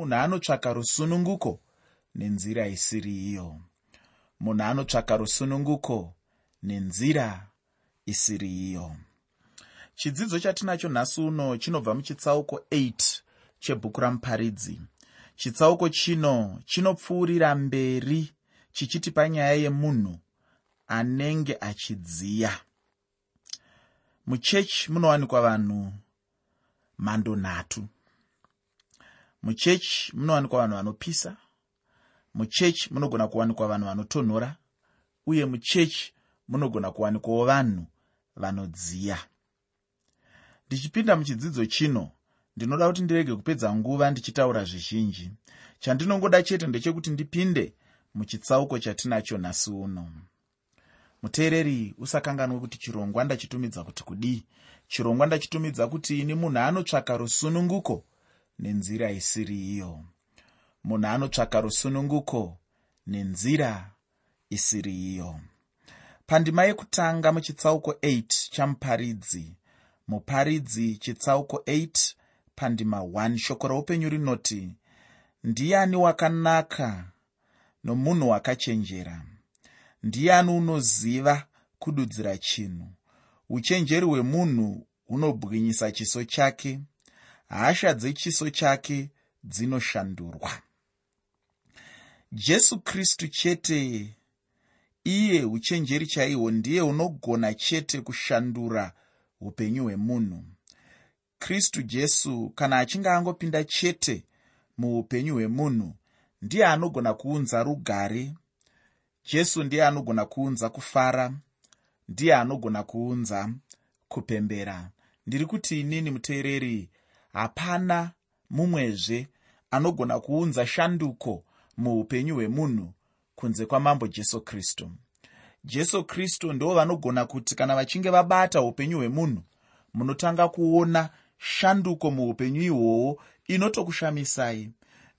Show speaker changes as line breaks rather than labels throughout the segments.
munhu anotsvaka rusununguko? Nenzira isiri iyo. Munhu anotsvaka rusununguko? Nenzira isiri iyo. Chidzidzo chatinacho nhasi uno chinobva muchitsauko 8 chebhuku ramuparidzi chitsauko chino chinopfuurira mberi chichiti panyaya yemunhu anenge achidziya. Muchechi munowanikwa vanhu mhando nhatu muchechi munowanikwa vanhu vanopisa muchechi munogona kuwanikwa vanhu vanotonhora uye muchechi munogona kuwanikwawo vanhu vanodziya. Ndichipinda muchidzidzo chino ndinoda kuti ndirege kupedza nguva ndichitaura zvizhinji. Chandinongoda chete ndechekuti ndipinde muchitsauko chatinacho nhasi uno. Muteereri usakanganwe kuti chirongwa ndachitumidza kuti kudii? Chirongwa ndachitumidza kuti ini munhu anotsvaka rusununguko nenzira isiri iyo. Munhu anotsvaka rusununguko nenzira isiri iyo. Pandima yekutanga muchitsauko 8 chamuparidzi. Muparidzi chitsauko 8 pandima 1 shoko roupenyu rinoti ndiani wakanaka nomunhu wakachenjera? Ndiani unoziva kududzira chinhu? Uchenjeri hwemunhu hunobwinyisa chiso chake hasha dzechiso chake dzinoshandurwa. Jesu kristu chete iye uchenjeri chaihwo ndiye hunogona chete kushandura upenyu hwemunhu. Kristu jesu kana achinge angopinda chete muupenyu hwemunhu ndiye anogona kuunza rugare. Jesu ndiye anogona kuunza kufara. Ndiye anogona kuunza kupembera. Ndiri kuti inini muteereri hapana mumwezve anogona kuunza shanduko muupenyu hwemunhu kunze kwamambo jesu kristu. Jesu kristu ndo vanogona kuti kana vachinge vabata upenyu hwemunhu munotanga kuona shanduko muupenyu ihwohwo inotokushamisai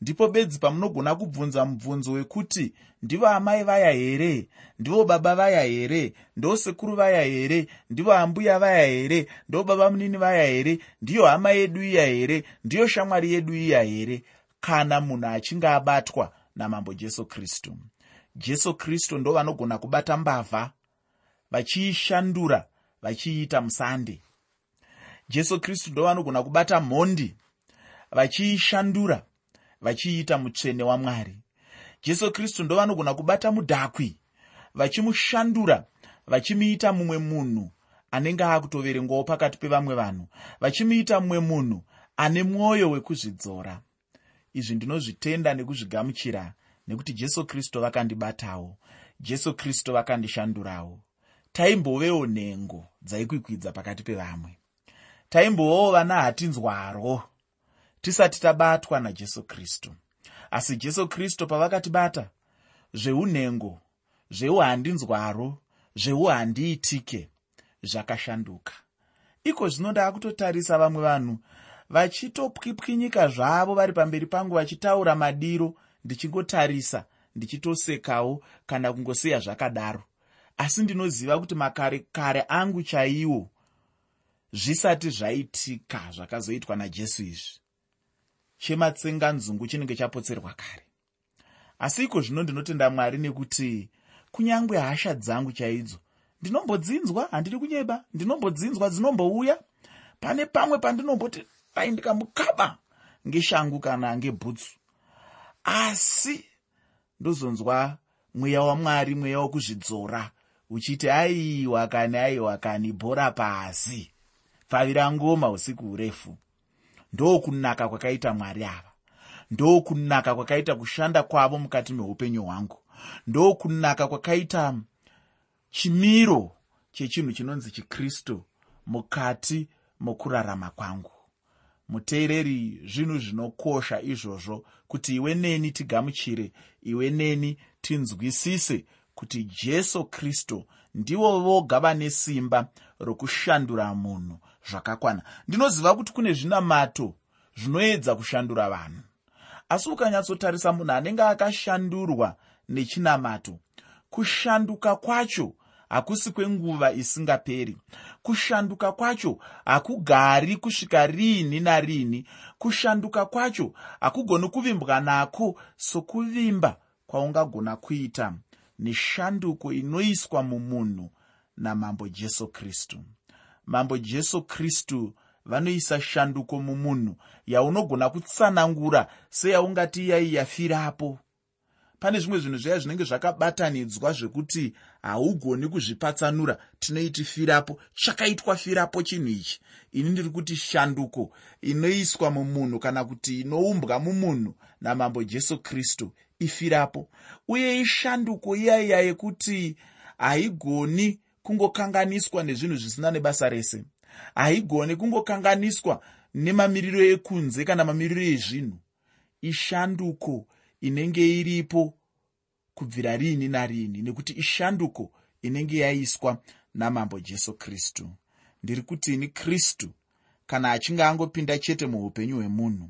ndipo bedzi pamunogona kubvunza mubvunzo wekuti ndivo amai vaya here? Ndivo baba vaya here? Ndo sekuru vaya here? Ndivo ambuya vaya here? Ndo baba munini vaya here? Ndiyo hama yedu iya here? Ndiyo shamwari yedu iya here? Kana munhu achinge abatwa namambo jesu kristu. Jesu kristu ndo vanogona kubata mbavha vachiishandura vachiiita musande. Jesu kristu ndo vanogona kubata mhondi vachiishandura vachiita mutsvene wamwari. Jesu kristu ndo vanogona kubata mudhakwi vachimushandura vachimuita mumwe munhu anenge akutoverengwawo pakati pevamwe vanhu vachimuita mumwe munhu ane mwoyo wekuzvidzora. Izvi ndinozvitenda nekuzvigamuchira nekuti jesu kristu vakandibatawo jesu kristu vakandishandurawo. Taimbovewo nhengo dzaikwikwidza pakati pevamwe. Taimbovawo vana hatinzwaro tisati tabatwa najesu kristu. Asi jesu kristu pavakatibata zveunhengo zveuhandinzwaro zveuhandiitike zvakashanduka. Iko zvino ndaakutotarisa vamwe vanhu vachitopwipwinyika zvavo vari pamberi pangu vachitaura madiro ndichingotarisa ndichitosekawo kana kungosiya zvakadaro. Asi ndinoziva kuti makare kare angu chaiwo zvisati zvaitika zvakazoitwa najesu izvi chematsenganzungu chinenge chapotserwa kare. Asi iko zvino ndinotenda mwari nekuti kunyange hasha dzangu chaidzo ndinombodzinzwa handiri kunyeba ndinombodzinzwa dzinombouya. Pane pamwe pandinomboti ai ndikamukaba ngeshangu kana ngebhutsu. Asi ndozonzwa mweya wamwari mweya wokuzvidzora uchiti aiwa kani aiwa kani bhora pasi. Pfavira ngoma usiku hurefu ndokunaka kwakaita mwari ava. Ndokunaka kwakaita kushanda kwavo mukati meupenyu hwangu. Ndokunaka kwakaita chimiro chechinhu chinonzi chikristu mukati mokurarama kwangu. Muteereri zvinhu zvinokosha izvozvo kuti iwe neni tigamuchire iwe neni tinzwisise kuti jesu kristu ndivo voga vane simba rokushandura munhu zvakakwana. Ndinoziva kuti kune zvinamato zvinoedza kushandura vanhu. Asi ukanyatsotarisa munhu anenge akashandurwa nechinamato kushanduka kwacho hakusi kwenguva isingaperi. Kushanduka kwacho hakugari kusvika riini nariini. Kushanduka kwacho hakugoni kuvimbwa nako sokuvimba kwaungagona kuita. Neshanduko inoiswa mumunhu namambo jesu kristu mambo jesu kristu vanoisa shanduko mumunhu yaunogona kutsanangura seyaungati iyai yafirapo pane zvimwe zvinhu zvaya zvinenge zvakabatanidzwa zvekuti haugoni kuzvipatsanura tinoiti firapo chakaitwa firapo chinhu ichi. Ini ndiri kuti shanduko inoiswa mumunhu kana kuti inoumbwa mumunhu namambo jesu kristu ifirapo. Uye ishanduko iyaiya yekuti haigoni kungokanganiswa nezvinhu zvisina nebasa rese. Haigoni kungokanganiswa nemamiriro ekunze kana mamiriro ezvinhu. Ishanduko inenge iripo kubvira riini nariini nekuti ishanduko inenge yaiswa namambo jesu kristu. Ndiri kutini kristu kana achinge angopinda chete muupenyu hwemunhu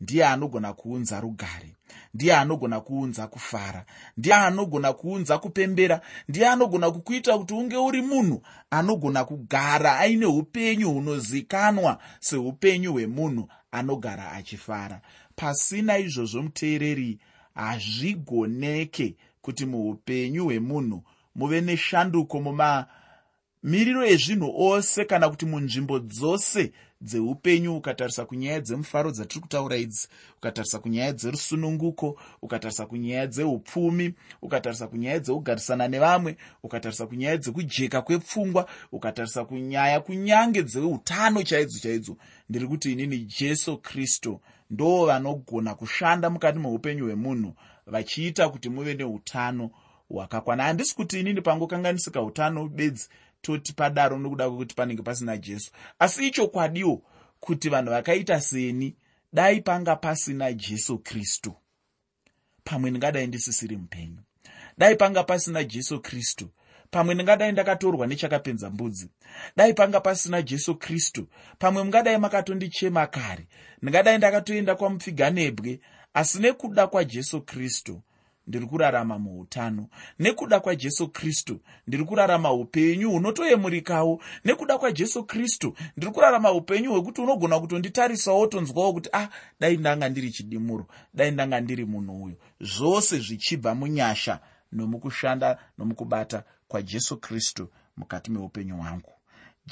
ndiye anogona kuunza rugare ndiye anogona kuunza kufara ndiye anogona kuunza kupembera ndiye anogona kukuita kuti unge uri munhu anogona kugara aine upenyu hunozikanwa seupenyu hwemunhu anogara achifara. Pasina izvozvo muteereri hazvigoneke kuti muupenyu hwemunhu muve neshanduko mumamiriro ezvinhu ose kana kuti munzvimbo dzose dzeupenyu ukatarisa kunyaya dzemufaro dzatiri kutaura idzi ukatarisa kunyaya dzerusununguko ukatarisa kunyaya dzeupfumi ukatarisa kunyaya dzekugarisana nevamwe ukatarisa kunyaya dzekujeka kwepfungwa ukatarisa kunyaya kunyange dzeutano chaidzo chaidzo ndiri kuti inini jesu kristu ndo vanogona kushanda mukati meupenyu hwemunhu vachiita kuti muve neutano hwakakwana. Handisi kuti inini pangokanganisika utano bedzi toti padaro nokuda kwekuti panenge pasina jesu. Asi ichokwadiwo kuti vanhu vakaita seni dai panga pasina jesu kristu. Pamwe ndingadai ndisisiri mupenyu. Dai panga pasina jesu kristu. Pamwe ndingadai ndakatorwa nechakapenza mbudzi. Dai panga pasina jesu kristu. Pamwe mungadai makatondichema kare. Ndingadai ndakatoenda kwamupfiganebwe asi nekuda kwajesu kristu ndiri kurarama muutano. Nekuda kwajesu kristu ndiri kurarama upenyu hunotoyemurikawo. Nekuda kwajesu kristu ndiri kurarama upenyu hwekuti unogona kutonditarisawo tonzwawo kuti ah dai ndanga ndiri chidimuro dai ndanga ndiri munhu uyu. Zvose zvichibva munyasha nomukushanda nomukubata kwajesu kristu mukati meupenyu hwangu.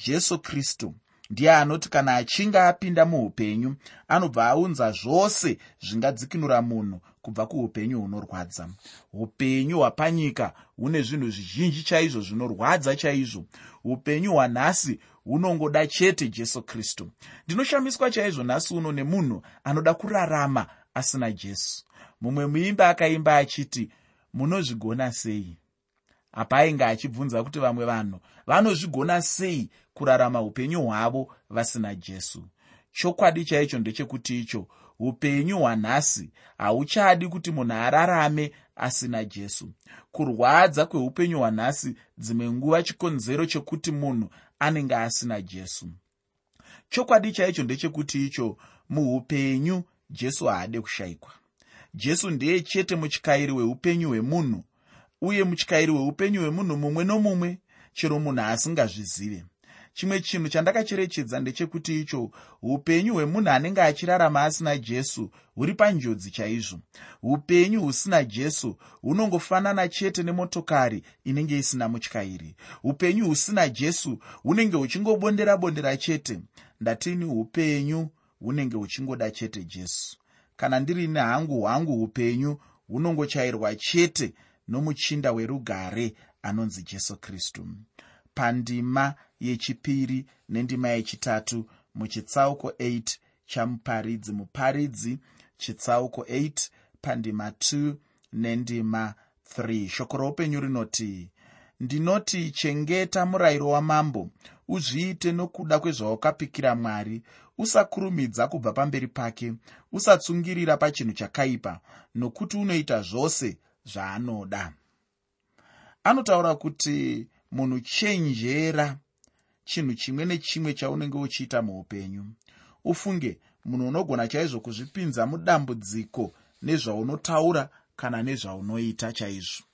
Jesu kristu ndiye anoti kana achinge apinda muupenyu anobva aunza zvose zvingadzikinura munhu kubva kuupenyu hunorwadza. Upenyu hwapanyika hune zvinhu zvizhinji chaizvo zvinorwadza chaizvo. Upenyu hwanhasi hunongoda chete jesu kristu. Ndinoshamiswa chaizvo nhasi uno nemunhu anoda kurarama asina jesu. Mumwe muimba akaimba achiti munozvigona sei? Apa ainge achibvunza kuti vamwe vanhu vanozvigona sei kurarama upenyu hwavo vasina jesu? Chokwadi chaicho ndechekuti icho upenyu hwanhasi hauchadi kuti munhu ararame asina jesu. Kurwadza kweupenyu hwanhasi dzimwe nguva chikonzero chekuti munhu anenge asina jesu. Chokwadi chaicho ndechekuti icho muupenyu jesu haade kushayikwa. Jesu ndiye chete mutyayiri weupenyu hwemunhu uye mutyayiri hweupenyu hwemunhu mumwe nomumwe chero munhu asingazvizive chimwe chinhu chandakacherechedza ndechekuti icho upenyu hwemunhu anenge achirarama asina jesu huri panjodzi chaizvo. Upenyu husina jesu hunongofanana chete nemotokari inenge isina mutyairi. Upenyu husina jesu hunenge huchingobondera bondera chete. Ndatini upenyu hunenge huchingoda chete jesu. Kana ndiri nehangu hwangu upenyu hunongochayirwa chete nomuchinda werugare anonzi jesu kristu pandima yechipiri nendima yechitatu muchitsauko 8 chamuparidzi. Muparidzi chitsauko 8 pandima 2 nendima 3 shoko roupenyu rinoti ndinoti chengeta murayiro wamambo uzviite nokuda kwezvaukapikira mwari. Usakurumidza kubva pamberi pake usatsungirira pachinhu chakaipa nokuti unoita zvose zvaanoda. Anotaura kuti munhu chenjera chinhu chimwe nechimwe chaunenge uchiita muupenyu. Ufunge munhu unogona chaizvo kuzvipinza mudambudziko nezvaunotaura kana nezvaunoita chaizvo.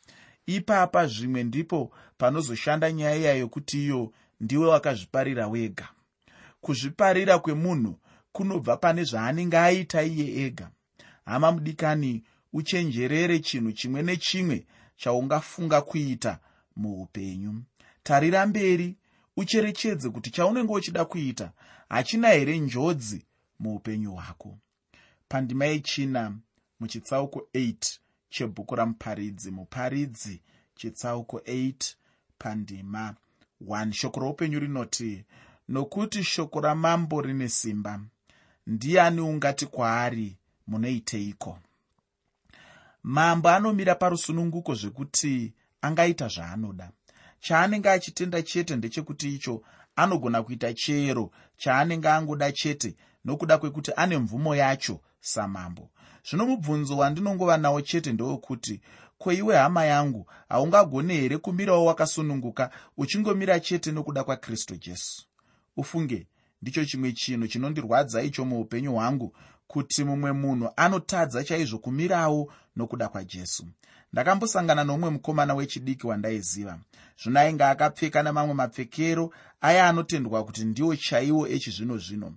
Ipapa zvimwe ndipo panozoshanda nyaya iya yokuti iyo ndiwe wakazviparira wega. Kuzviparira kwemunhu kunobva pane zvaanenge aita iye ega. Hama mudikani uchenjerere chinhu chimwe nechimwe chaungafunga kuita muupenyu. Tarira mberi ucherechedze kuti chaunenge uchida kuita hachina here njodzi muupenyu hwako. Pandima yechina muchitsauko 8 chebhuku ramuparidzi. Muparidzi chitsauko 8 pandima 1 shoko roupenyu rinoti nokuti shoko ramambo rine simba ndiani ungati kwaari munoiteiko mambo anomira parusununguko zvekuti angaita zvaanoda. Chaanenge achitenda chete ndechekuti icho anogona kuita chero. Chaanenge angoda chete nokuda kwekuti ane mvumo yacho samambo. Zvino mubvunzo wandinongova nawo chete ndewekuti ko iwe hama yangu haungagone here kumirawo wakasununguka uchingomira chete nokuda kwakristu jesu? Ufunge ndicho chimwe chinhu chinondirwadza icho muupenyu hwangu kuti mumwe munhu anotadza chaizvo kumirawo nokuda kwajesu ndakambosangana nomumwe mukomana wechidiki wandaiziva. Zvino ainge akapfeka namamwe mapfekero aya anotendwa kuti ndiwo chaiwo echizvino zvino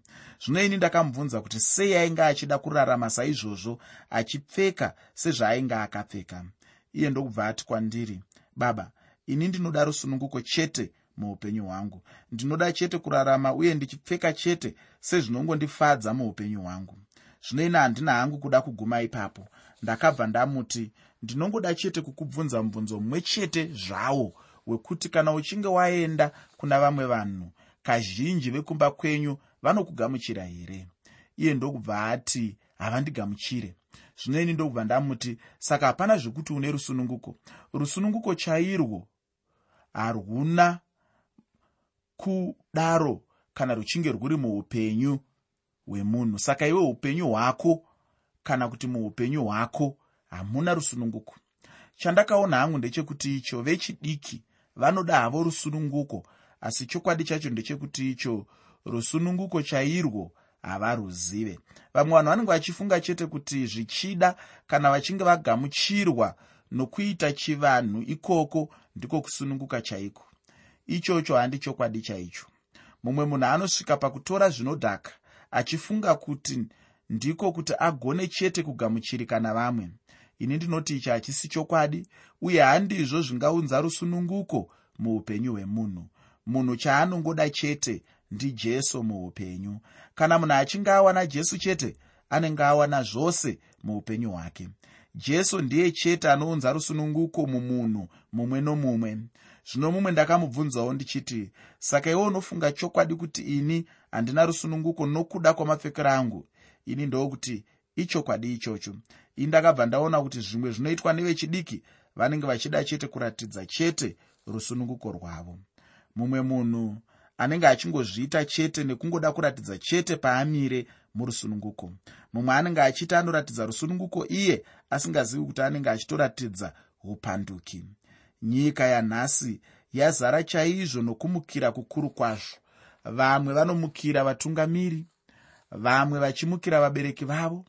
zvino ini ndakamubvunza kuti sei ainge achida kurarama saizvozvo achipfeka sezvaainge akapfeka. Iye ndokubva ati kwandiri baba ini ndinoda rusununguko chete muupenyu hwangu. Ndinoda chete kurarama uye ndichipfeka chete sezvinongondifadza muupenyu hwangu. Zvino ina handina hangu kuda kuguma ipapo. Ndakabva ndamuti ndinongoda chete kukubvunza mubvunzo mumwe chete zvawo wekuti kana uchinge waenda kuna vamwe vanhu kazhinji vekumba kwenyu vanokugamuchira here? Iye ndokubva ati havandigamuchire. Zvino ini ndokubva ndamuti saka hapana zvekuti une rusununguko. Rusununguko chairwo harwuna kudaro kana ruchinge rwuri muupenyu hwemunhu. Saka iwe upenyu hwako kana kuti muupenyu hwako hamuna rusununguko. Chandakaona hangu ndechekuti icho vechidiki vanoda havo rusununguko asi chokwadi chacho ndechekuti icho rusununguko chairwo havaruzive. Vamwe vanhu vanenge vachifunga chete kuti zvichida kana vachinge vagamuchirwa nokuita chivanhu ikoko ndiko kusununguka chaiko. Ichocho handi chokwadi chaicho. Mumwe munhu anosvika pakutora zvinodhaka achifunga kuti ndiko kuti agone chete kugamuchirika navamwe ini ndinoti ichi hachisi chokwadi uye handizvo zvingaunza rusununguko muupenyu hwemunhu. Munhu chaanongoda chete ndijesu muupenyu. Kana munhu achinge awana jesu chete anenge awana zvose muupenyu hwake. Jesu ndiye chete anounza rusununguko mumunhu mumwe nomumwe. Zvino mumwe ndakamubvunzawo ndichiti saka iwe unofunga chokwadi kuti ini handina rusununguko nokuda kwamapfekero angu? Ini ndokuti ichokwadi ichocho ini ndakabva ndaona kuti zvimwe zvinoitwa nevechidiki vanenge vachida chete kuratidza chete rusununguko rwavo. Mumwe munhu anenge achingozviita chete nekungoda kuratidza chete paamire murusununguko. Mumwe anenge achiti anoratidza rusununguko iye asingazivi kuti anenge achitoratidza upanduki. Nyika yanhasi yazara chaizvo nokumukira kukuru kwazvo. Vamwe vanomukira vatungamiri vamwe vachimukira vabereki vavo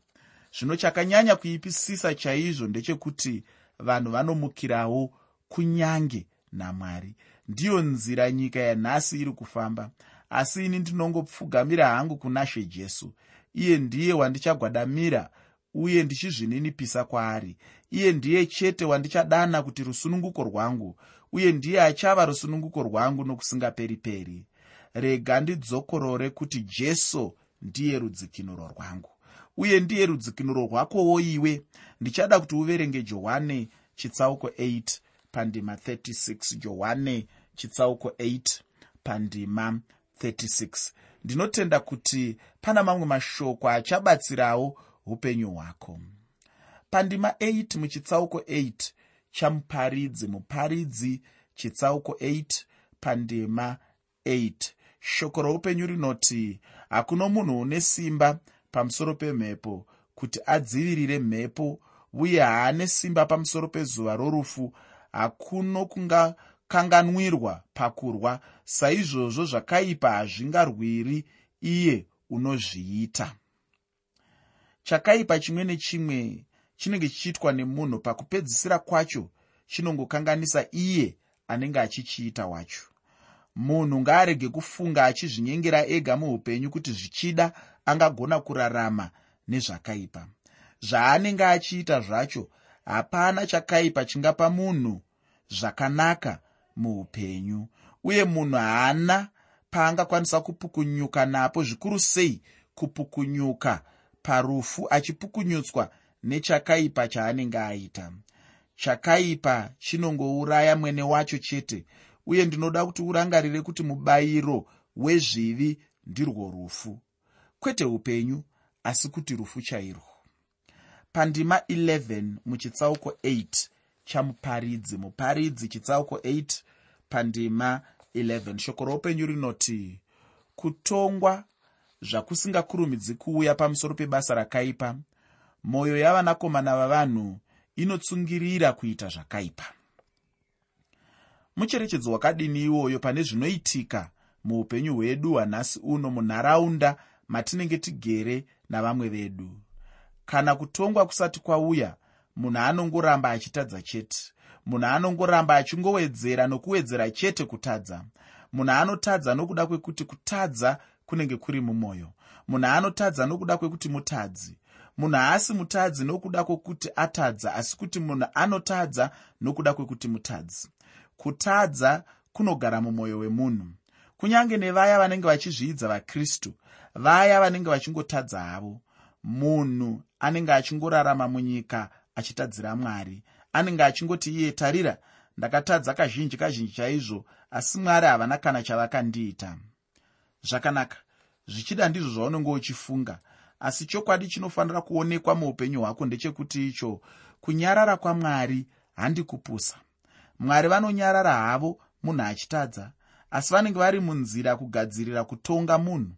zvino chakanyanya kuipisisa chaizvo ndechekuti vanhu vanomukirawo kunyange namwari. Ndiyo nzira nyika yanhasi iri kufamba. Asi ini ndinongopfugamira hangu kuna she jesu. Iye ndiye wandichagwadamira uye ndichizvininipisa kwaari. Iye ndiye chete wandichadana kuti rusununguko rwangu uye ndiye achava rusununguko rwangu nokusingaperi-peri. Rega ndidzokorore kuti jesu ndiye rudzikinuro rwangu uye ndiye rudzikinuro rwakowo iwe. Ndichada kuti uverenge johani chitsauko 8 pandima 36 johani chitsauko 8 pandima 36 ndinotenda kuti pana mamwe mashoko achabatsirawo upenyu hwako. Pandima 8 muchitsauko 8 chamuparidzi muparidzi chitsauko 8 pandima 8 shoko roupenyu rinoti hakuna munhu une simba pamusoro pemhepo kuti adzivirire mhepo uye haane simba pamusoro pezuva rorufu. Hakuno kungakanganwirwa pakurwa saizvozvo zvakaipa hazvingarwiri iye unozviita. Chakaipa chimwe nechimwe chinenge chichiitwa nemunhu pakupedzisira kwacho chinongokanganisa iye anenge achichiita wacho munhu ngaarege kufunga achizvinyengera ega muupenyu kuti zvichida angagona kurarama nezvakaipa. Zvaanenge achiita zvacho hapana chakaipa chingapa munhu zvakanaka muupenyu. Uye munhu haana paangakwanisa kupukunyuka napo zvikuru sei kupukunyuka parufu achipukunyutswa nechakaipa chaanenge aita. Chakaipa chinongouraya mwene wacho chete uye ndinoda kuti urangarire kuti mubayiro wezvivi ndirwo rufu. Kwete upenyu asi kuti rufu chairwo pandima 11 muchitsauko 8 chamuparidzi muparidzi chitsauko 8 pandima 11 shoko roupenyu rinoti kutongwa zvakusingakurumidzi kuuya pamusoro pebasa rakaipa mwoyo yavanakomana vavanhu inotsungirira kuita zvakaipa mucherechedzo wakadini iwoyo pane zvinoitika muupenyu hwedu hwanhasi uno munharaunda matinenge tigere navamwe vedu. Kana kutongwa kusati kwauya munhu anongoramba achitadza chete. Munhu anongoramba achingowedzera nokuwedzera chete kutadza. Munhu anotadza nokuda kwekuti kutadza kunenge kuri mumwoyo munhu anotadza nokuda kwekuti mutadzi. Munhu haasi mutadzi nokuda kwokuti atadza asi kuti munhu anotadza nokuda kwekuti mutadzi kutadza kunogara mumwoyo wemunhu. Kunyange nevaya vanenge vachizviidza vakristu vaya vanenge vachingotadza havo. Munhu anenge achingorarama munyika achitadzira mwari anenge achingoti iye tarira ndakatadza kazhinji kazhinji chaizvo asi mwari havana kana chavakandiita zvakanaka. Zvichida ndizvo zvaunenge uchifunga. Asi chokwadi chinofanira kuonekwa muupenyu hwako ndechekuti icho kunyarara kwamwari handikupusa mwari vanonyarara havo munhu achitadza. Asi vanenge vari munzira kugadzirira kutonga munhu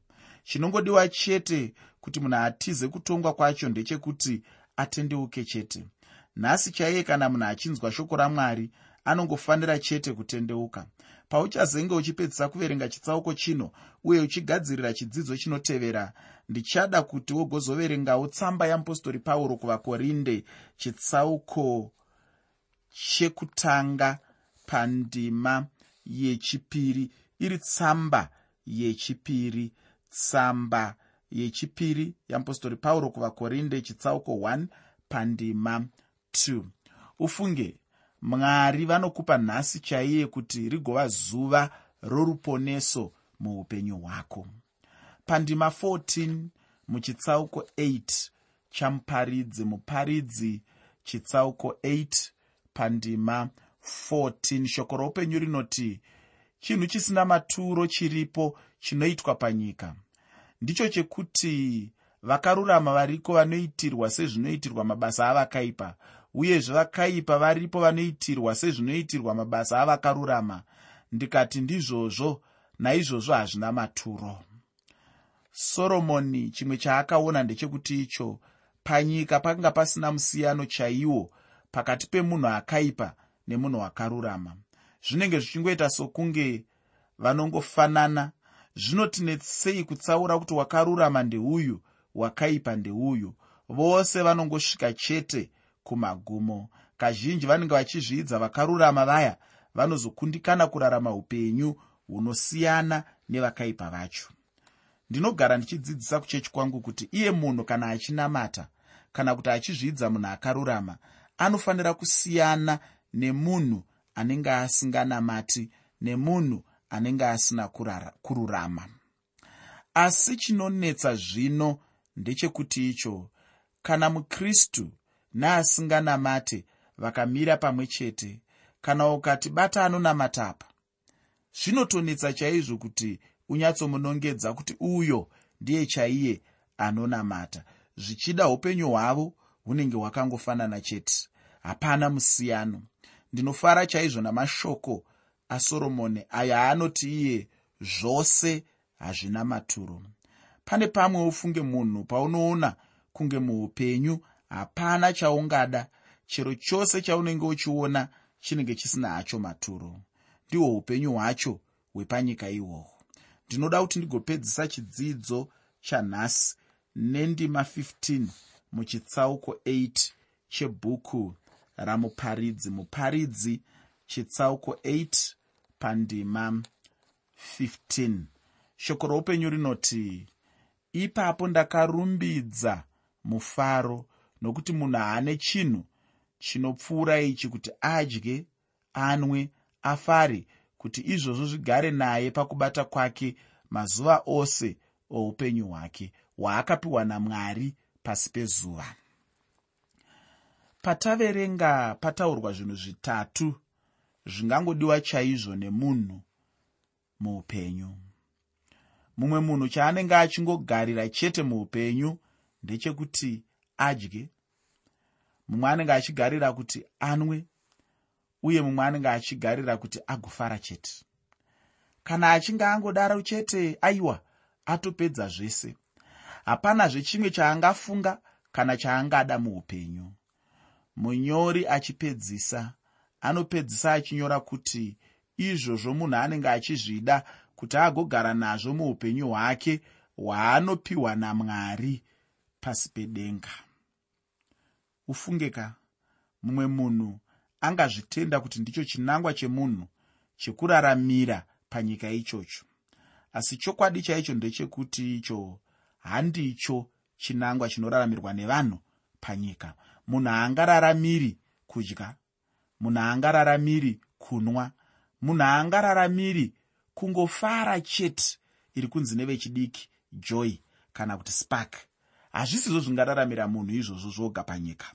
chinongodiwa chete kuti munhu atize kutongwa kwacho ndechekuti atendeuke chete. Nhasi chaiye kana munhu achinzwa shoko ramwari anongofanira chete kutendeuka. Pauchazenge uchipedzisa kuverenga chitsauko chino uye uchigadzirira chidzidzo chinotevera ndichada kuti wogozoverengawo tsamba yeapostori pauro kuvakorinde chitsauko chekutanga pandima yechipiri. Iri tsamba yechipiri tsamba yechipiri yeapostori pauro kuvakorinde chitsauko 1 pandima 2 ufunge mwari vanokupa nhasi chaiye kuti rigova zuva roruponeso muupenyu hwako. Pandima 14 muchitsauko 8 chamuparidzi muparidzi chitsauko 8 pandima 14 shoko roupenyu rinoti chinhu chisina maturo chiripo chinoitwa panyika. Ndicho chekuti vakarurama variko vanoitirwa sezvinoitirwa mabasa avakaipa uyezve vakaipa varipo vanoitirwa sezvinoitirwa mabasa avakarurama. Ndikati ndizvozvo naizvozvo hazvina maturo. Soromoni chimwe chaakaona ndechekuti icho panyika pakanga pasina musiyano chaiwo pakati pemunhu akaipa nemunhu akarurama zvinenge zvichingoita sokunge vanongofanana. Zvinotinetsei kutsaura kuti wakarurama ndeuyu wakaipa ndeuyu. Vose vanongosvika chete kumagumo. Kazhinji vanenge vachizviidza vakarurama vaya vanozokundikana kurarama upenyu hunosiyana nevakaipa vacho. Ndinogara ndichidzidzisa kuchechi kwangu kuti iye munhu kana achinamata kana kuti achizvidza munhu akarurama anofanira kusiyana nemunhu anenge asinganamati nemunhu anenge asina kururama. Asi chinonetsa zvino ndechekuti icho kana mukristu neasinganamate vakamira pamwe chete kana ukati bata anonamata apa zvinotonetsa chaizvo kuti unyatsomunongedza kuti uyo ndiye chaiye anonamata zvichida upenyu hwavo hunenge hwakangofanana chete hapana musiyano. Ndinofara chaizvo namashoko asoromoni ayo aanoti iye zvose hazvina maturo. Pane pamwe ufunge munhu paunoona kunge muupenyu hapana chaungada. Chero chose chaunenge uchiona chinenge chisina hacho maturo. Ndihwo upenyu hwacho hwepanyika ihwohwo. Ndinoda kuti ndigopedzisa chidzidzo chanhasi nendima 15 muchitsauko 8 chebhuku ramuparidzi. Muparidzi chitsauko 8 pandima 15 shoko roupenyu rinoti ipapo ndakarumbidza mufaro nokuti munhu haane chinhu chinopfuura ichi kuti adye anwe afare kuti izvozvo zvigare naye pakubata kwake mazuva ose oupenyu hwake hwaakapiwa namwari pasi pezuva pataverenga pataurwa zvinhu zvitatu zvingangodiwa chaizvo nemunhu muupenyu. Mumwe munhu chaanenge achingogarira chete muupenyu ndechekuti adye mumwe anenge achigarira kuti anwe uye mumwe anenge achigarira kuti agofara chete. Kana achinge angodaro chete aiwa atopedza zvese. Hapanazve chimwe chaangafunga kana chaangada muupenyu munyori achipedzisa. Anopedzisa achinyora kuti izvozvo munhu anenge achizvida kuti agogara nazvo muupenyu hwake hwaanopiwa namwari pasi pedenga. Ufungeka mumwe munhu angazvitenda kuti ndicho chinangwa chemunhu chekuraramira panyika ichocho. Asi chokwadi chaicho ndechekuti icho handicho chinangwa chinoraramirwa nevanhu panyika munhu haangararamiri kudya. Munhu haangararamiri kunwa. Munhu haangararamiri kungofara chete iri kunzi nevechidiki joy kana kuti spark. Hazvisizvo zvingararamira munhu izvozvo zvoga panyika.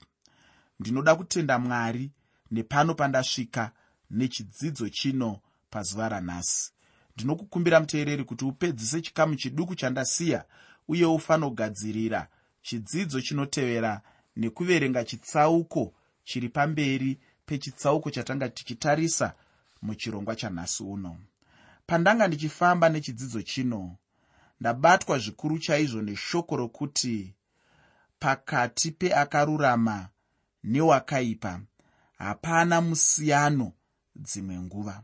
Ndinoda kutenda mwari nepano pandasvika nechidzidzo chino pazuva ranhasi. Ndinokukumbira muteereri kuti upedzise chikamu chiduku chandasiya uye ufanogadzirira chidzidzo chinotevera nekuverenga chitsauko chiri pamberi pechitsauko chatanga tichitarisa muchirongwa chanhasi uno. Pandanga ndichifamba nechidzidzo chino ndabatwa zvikuru chaizvo neshoko rokuti pakati peakarurama newakaipa hapana musiyano dzimwe nguva.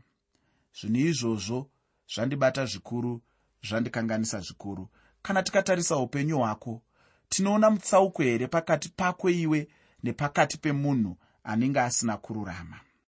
Zvinhu izvozvo zvandibata zvikuru zvandikanganisa zvikuru. Kana tikatarisa upenyu hwako tinoona mutsauko here pakati pako iwe nepakati pemunhu anenge asina kururama